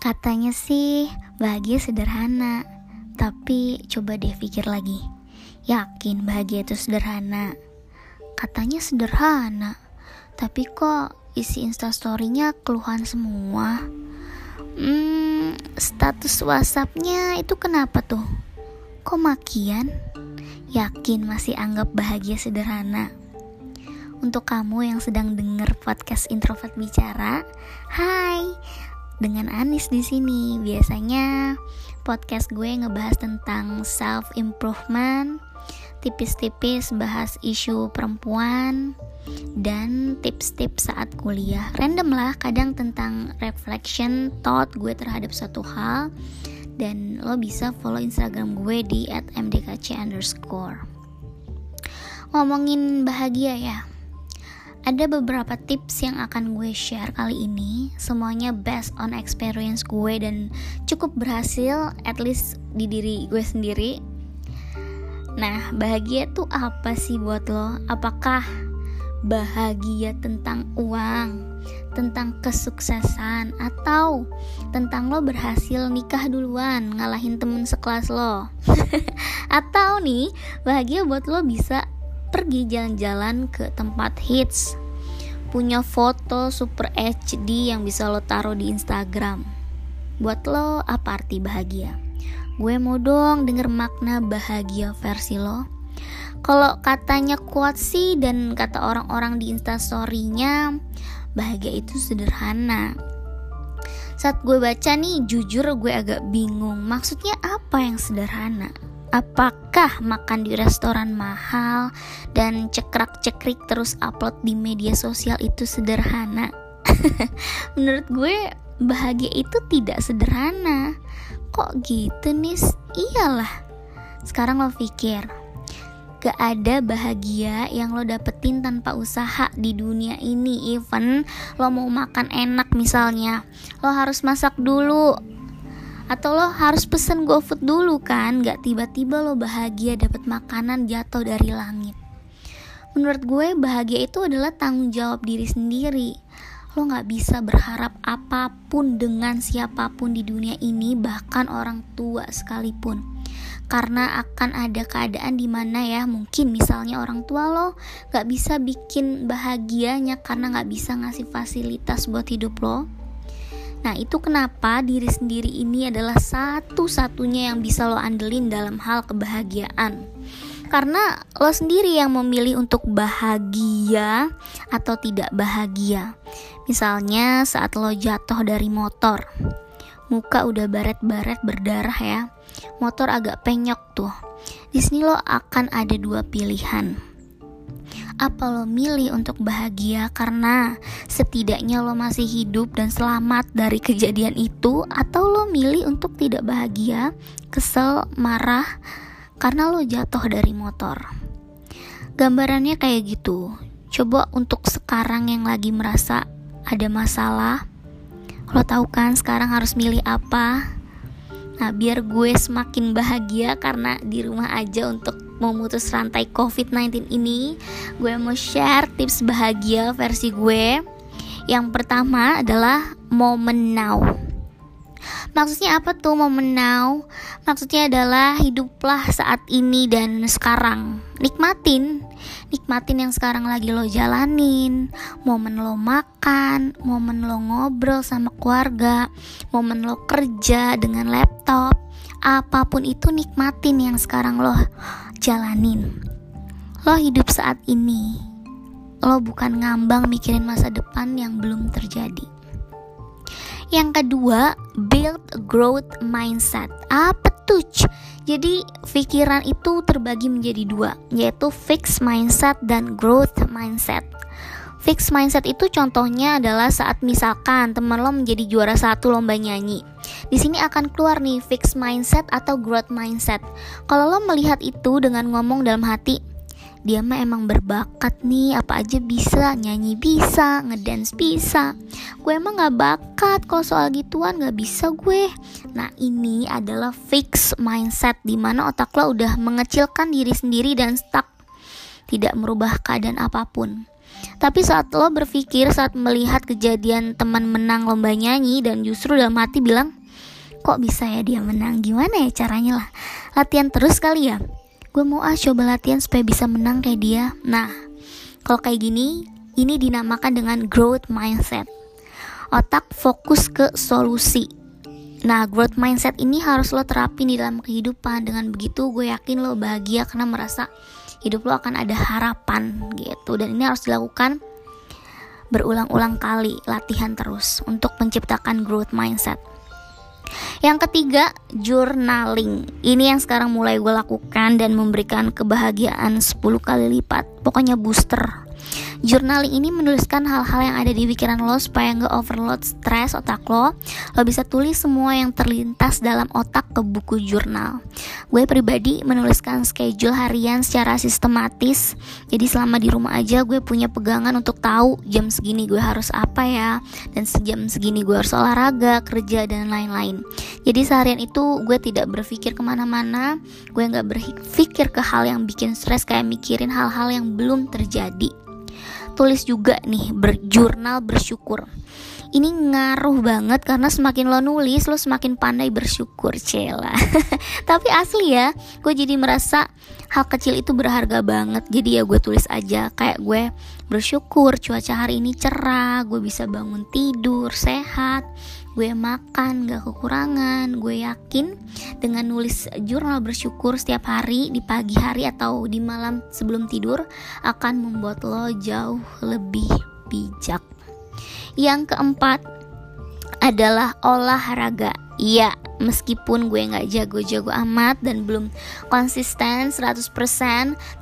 Katanya sih bahagia sederhana, tapi coba deh pikir lagi. Yakin bahagia itu sederhana? Katanya sederhana, tapi kok isi instastorynya keluhan semua? Hmm, status whatsappnya itu kenapa tuh? Kok makian? Yakin masih anggap bahagia sederhana? Untuk kamu yang sedang dengar podcast introvert bicara, hai, dengan Anis di sini. Biasanya podcast gue ngebahas tentang self improvement, tipis-tipis bahas isu perempuan dan tips-tips saat kuliah. Random lah, kadang tentang reflection thought gue terhadap suatu hal dan lo bisa follow Instagram gue di @mdkc. Ngomongin bahagia ya, ada beberapa tips yang akan gue share kali ini Semuanya based on experience gue dan cukup berhasil at least di diri gue sendiri Nah bahagia tuh apa sih buat lo? Apakah bahagia tentang uang? Tentang kesuksesan? Atau tentang lo berhasil nikah duluan ngalahin temen sekelas lo? Atau nih bahagia buat lo bisa pergi jalan-jalan ke tempat hits. Punya foto super HD yang bisa lo taruh di Instagram. Buat lo apa arti bahagia? Gue mau dong denger makna bahagia versi lo. Kalau katanya kuat sih dan kata orang-orang di instastorynya bahagia itu sederhana. Saat gue baca nih jujur gue agak bingung. Maksudnya apa yang sederhana Apakah makan di restoran mahal dan cekrak-cekrik terus upload di media sosial itu sederhana? Menurut gue bahagia itu tidak sederhana. Kok gitu nih? Iyalah. Sekarang lo pikir, gak ada bahagia yang lo dapetin tanpa usaha di dunia ini. Even lo mau makan enak misalnya, lo harus masak dulu, atau lo harus pesen GoFood dulu kan? Gak tiba-tiba lo bahagia dapat makanan jatuh dari langit. Menurut gue bahagia itu adalah tanggung jawab diri sendiri. Lo gak bisa berharap apa pun dengan siapa pun di dunia ini Bahkan orang tua sekalipun. Karena akan ada keadaan di mana ya mungkin misalnya orang tua lo gak bisa bikin bahagianya karena gak bisa ngasih fasilitas buat hidup lo Nah, itu kenapa diri sendiri ini adalah satu-satunya yang bisa lo andelin dalam hal kebahagiaan. Karena lo sendiri yang memilih untuk bahagia atau tidak bahagia. Misalnya saat lo jatuh dari motor, muka udah baret-baret berdarah ya. Motor agak penyok tuh. Di sini lo akan ada dua pilihan apa lo milih untuk bahagia karena setidaknya lo masih hidup dan selamat dari kejadian itu atau lo milih untuk tidak bahagia, kesel, marah karena lo jatuh dari motor. Gambarannya kayak gitu. Coba untuk sekarang yang lagi merasa ada masalah, lo tahu kan sekarang harus milih apa? Nah, biar gue semakin bahagia karena di rumah aja untuk memutus rantai COVID-19 ini, gue mau share tips bahagia versi gue. Yang pertama adalah momen now. Maksudnya apa tuh momen now? Maksudnya adalah hiduplah saat ini dan sekarang. Nikmatin, nikmatin yang sekarang lagi lo jalanin. Momen lo makan, momen lo ngobrol sama keluarga, momen lo kerja dengan laptop. Apa pun itu nikmatin yang sekarang lo jalanin. Lo hidup saat ini. Lo bukan ngambang mikirin masa depan yang belum terjadi. Yang kedua, build growth mindset. Apa tuh? Jadi pikiran itu terbagi menjadi dua, yaitu fixed mindset dan growth mindset. Fixed mindset itu contohnya adalah saat misalkan teman lo menjadi juara satu lomba nyanyi. Di sini akan keluar nih fixed mindset atau growth mindset. Kalau lo melihat itu dengan ngomong dalam hati, dia mah emang berbakat nih, apa aja bisa, nyanyi bisa, ngedance bisa. Gue emang gak bakat kalau soal gituan gak bisa gue. Nah ini adalah fixed mindset di mana otak lo udah mengecilkan diri sendiri dan stuck, tidak merubah keadaan apa pun. Tapi saat lo berpikir saat melihat kejadian teman menang lomba nyanyi dan justru dalam hati bilang, kok bisa ya dia menang? Gimana ya caranya lah? Latihan terus kali ya? Gue mau ah coba latihan supaya bisa menang kayak dia. Nah, kalau kayak gini, ini dinamakan dengan growth mindset. Otak fokus ke solusi. Nah, growth mindset ini harus lo terapin di dalam kehidupan. Dengan begitu, gue yakin lo bahagia karena merasa hidup lo akan ada harapan gitu dan ini harus dilakukan berulang-ulang kali latihan terus untuk menciptakan growth mindset yang ketiga, journaling. Ini yang sekarang mulai gue lakukan dan memberikan kebahagiaan 10 kali lipat. Pokoknya booster Journaling ini menuliskan hal-hal yang ada di pikiran lo supaya nggak overload stres otak lo. Lo bisa tulis semua yang terlintas dalam otak ke buku jurnal. Gue pribadi menuliskan schedule harian secara sistematis. Jadi selama di rumah aja gue punya pegangan untuk tahu jam segini gue harus apa ya dan sejam segini gue harus olahraga, kerja dan lain-lain. Jadi seharian itu gue tidak berpikir ke mana-mana, gue nggak berpikir ke hal yang bikin stres kayak mikirin hal-hal yang belum terjadi tulis juga nih berjurnal bersyukur. Ini ngaruh banget karena semakin lo nulis lo semakin pandai bersyukur cela. Tapi asli ya gue jadi merasa hal kecil itu berharga banget. Jadi ya gue tulis aja kayak gue bersyukur cuaca hari ini cerah gue bisa bangun tidur sehat gue makan gak kekurangan. Gue yakin dengan nulis jurnal bersyukur setiap hari di pagi hari atau di malam sebelum tidur akan membuat lo jauh lebih bijak. Yang keempat adalah olahraga. Iya, meskipun gue gak jago-jago amat dan belum konsisten 100%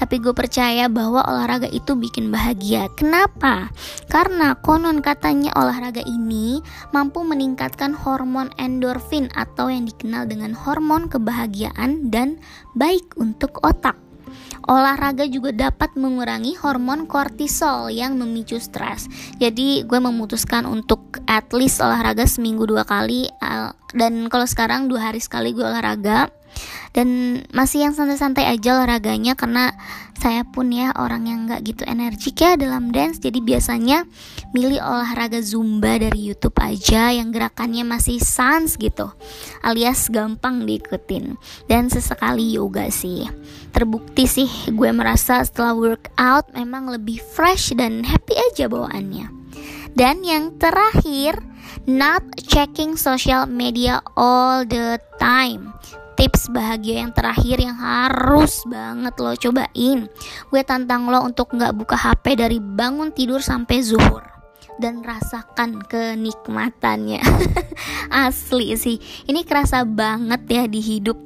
Tapi gue percaya bahwa olahraga itu bikin bahagia. Kenapa? Karena konon katanya olahraga ini mampu meningkatkan hormon endorfin Atau yang dikenal dengan hormon kebahagiaan dan baik untuk otak Olahraga juga dapat mengurangi hormon kortisol yang memicu stres. Jadi gue memutuskan untuk at least olahraga seminggu dua kali dan kalau sekarang dua hari sekali gue olahraga dan masih yang santai-santai aja olahraganya karena saya pun ya orang yang nggak gitu energik ya dalam dance. Jadi biasanya milih olahraga zumba dari YouTube aja yang gerakannya masih sans gitu alias gampang diikutin. Dan sesekali yoga sih. Terbukti sih gue merasa setelah workout memang lebih fresh dan happy aja bawaannya. Dan yang terakhir not checking social media all the time tips bahagia yang terakhir yang harus banget lo cobain. Gue tantang lo untuk nggak buka HP dari bangun tidur sampai zuhur. Dan rasakan kenikmatannya. Asli sih. Ini kerasa banget ya di hidup.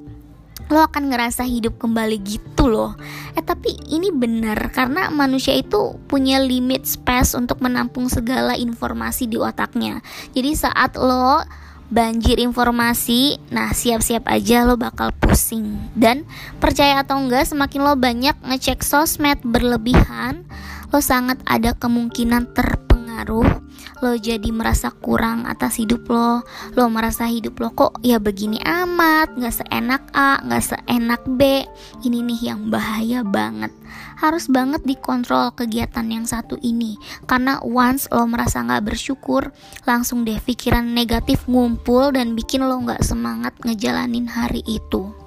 Lo akan ngerasa hidup kembali gitu loh. Eh tapi ini benar karena manusia itu punya limit space untuk menampung segala informasi di otaknya. Jadi saat lo banjir informasi, nah siap-siap aja lo bakal pusing. Dan percaya atau enggak, semakin lo banyak ngecek sosmed berlebihan, lo sangat ada kemungkinan terpengaruh lo jadi merasa kurang atas hidup lo lo merasa hidup lo kok ya begini amat nggak seenak A nggak seenak B. Ini nih yang bahaya banget. Harus banget dikontrol kegiatan yang satu ini. Karena once lo merasa nggak bersyukur langsung deh pikiran negatif ngumpul dan bikin lo nggak semangat ngejalanin hari itu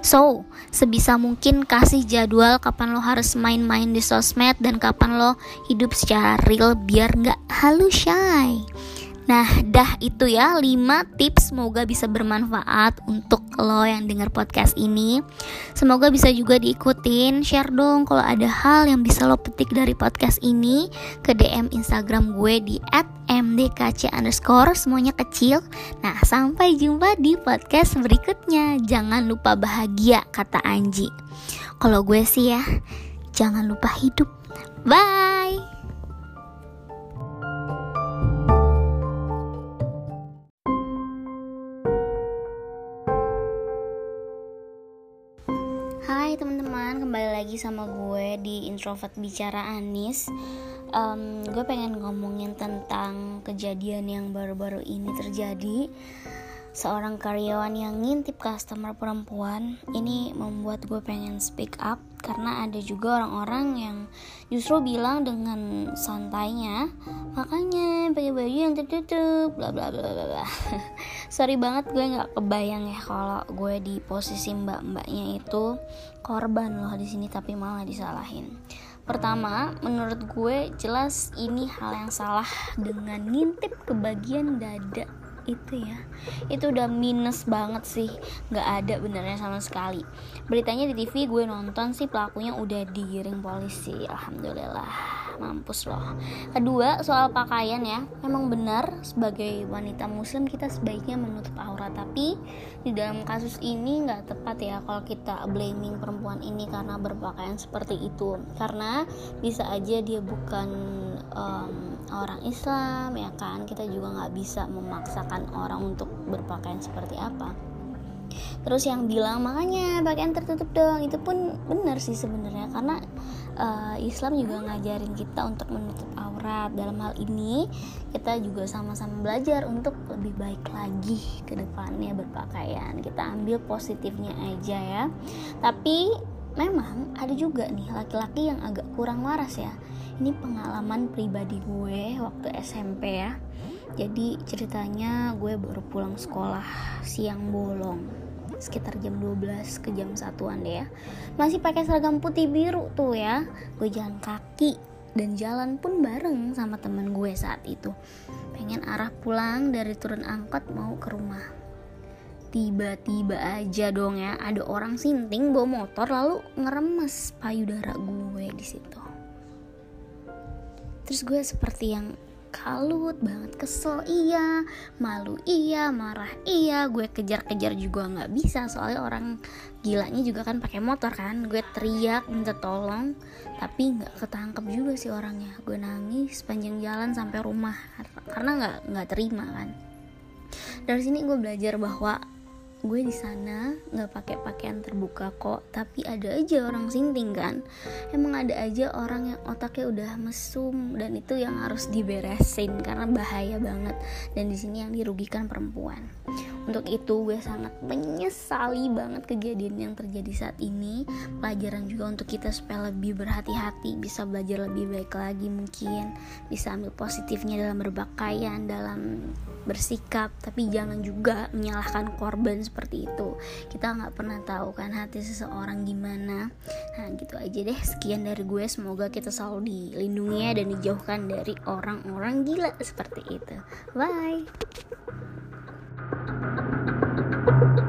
So, sebisa mungkin kasih jadwal kapan lo harus main-main di sosmed dan kapan lo hidup secara real biar nggak halu shy. Nah, dah itu ya 5 tips semoga bisa bermanfaat untuk lo yang dengar podcast ini. Semoga bisa juga diikutin. Share dong kalau ada hal yang bisa lo petik dari podcast ini ke DM Instagram gue di @mdkc underscore semuanya kecil. Nah, sampai jumpa di podcast berikutnya. Jangan lupa bahagia kata Anji. Kalau gue sih ya, jangan lupa hidup. Bye. Lagi sama gue di introvert bicara Anis. Um, gue pengen ngomongin tentang kejadian yang baru-baru ini terjadi. Seorang karyawan yang ngintip customer perempuan ini membuat gue pengen speak up karena ada juga orang-orang yang justru bilang dengan santainya makanya pakai baju yang tertutup bla bla bla bla bla. Sorry banget gue nggak kebayang ya kalau gue di posisi mbak-mbaknya itu korban loh di sini tapi malah disalahin. Pertama, menurut gue jelas ini hal yang salah dengan ngintip ke bagian dada itu ya. Itu udah minus banget sih. Nggak ada benernya sama sekali. Beritanya di TV gue nonton sih pelakunya udah digiring polisi. Alhamdulillah. Mampus loh. Kedua soal pakaian ya. Memang benar sebagai wanita muslim kita sebaiknya menutup aurat. Tapi di dalam kasus ini nggak tepat ya kalau kita blaming perempuan ini karena berpakaian seperti itu. Karena bisa aja dia bukan um, orang Islam ya kan? Kita juga nggak bisa memaksakan orang untuk berpakaian seperti apa. Terus yang bilang makanya pakaian tertutup dong. Itu pun benar sih sebenarnya karena uh, Islam juga ngajarin kita untuk menutup aurat. Dalam hal ini kita juga sama-sama belajar untuk lebih baik lagi ke depannya berpakaian. Kita ambil positifnya aja ya. Tapi memang ada juga nih laki-laki yang agak kurang waras ya ini pengalaman pribadi gue waktu SMP ya. Jadi ceritanya gue baru pulang sekolah siang bolong. Sekitar jam 12 ke jam satuan deh ya. Masih pakai seragam putih biru tuh ya. Gue jalan kaki dan jalan pun bareng sama temen gue saat itu. Pengen arah pulang dari turun angkot mau ke rumah. Tiba-tiba aja dong ya ada orang sinting bawa motor lalu ngeremes payudara gue di situ terus gue seperti yang kalut banget kesel iya malu iya marah iya. Gue kejar-kejar juga nggak bisa soalnya orang gilanya juga kan pakai motor kan. Gue teriak minta tolong tapi nggak ketangkep juga sih orangnya. Gue nangis sepanjang jalan sampai rumah karena nggak nggak terima kan. Dari sini gue belajar bahwa gue di sana nggak pakai pakaian terbuka kok tapi ada aja orang sinting kan? Emang ada aja orang yang otaknya udah mesum dan itu yang harus diberesin karena bahaya banget. Dan di sini yang dirugikan perempuan untuk itu gue sangat menyesali banget kejadian yang terjadi saat ini. Pelajaran juga untuk kita supaya lebih berhati-hati bisa belajar lebih baik lagi mungkin. Bisa ambil positifnya dalam berpakaian dalam bersikap tapi jangan juga menyalahkan korban seperti itu. Kita nggak pernah tahu kan hati seseorang gimana. Nah gitu aja deh. Sekian dari gue. Semoga kita selalu dilindungi ya dan dijauhkan dari orang-orang gila seperti itu. Bye thank you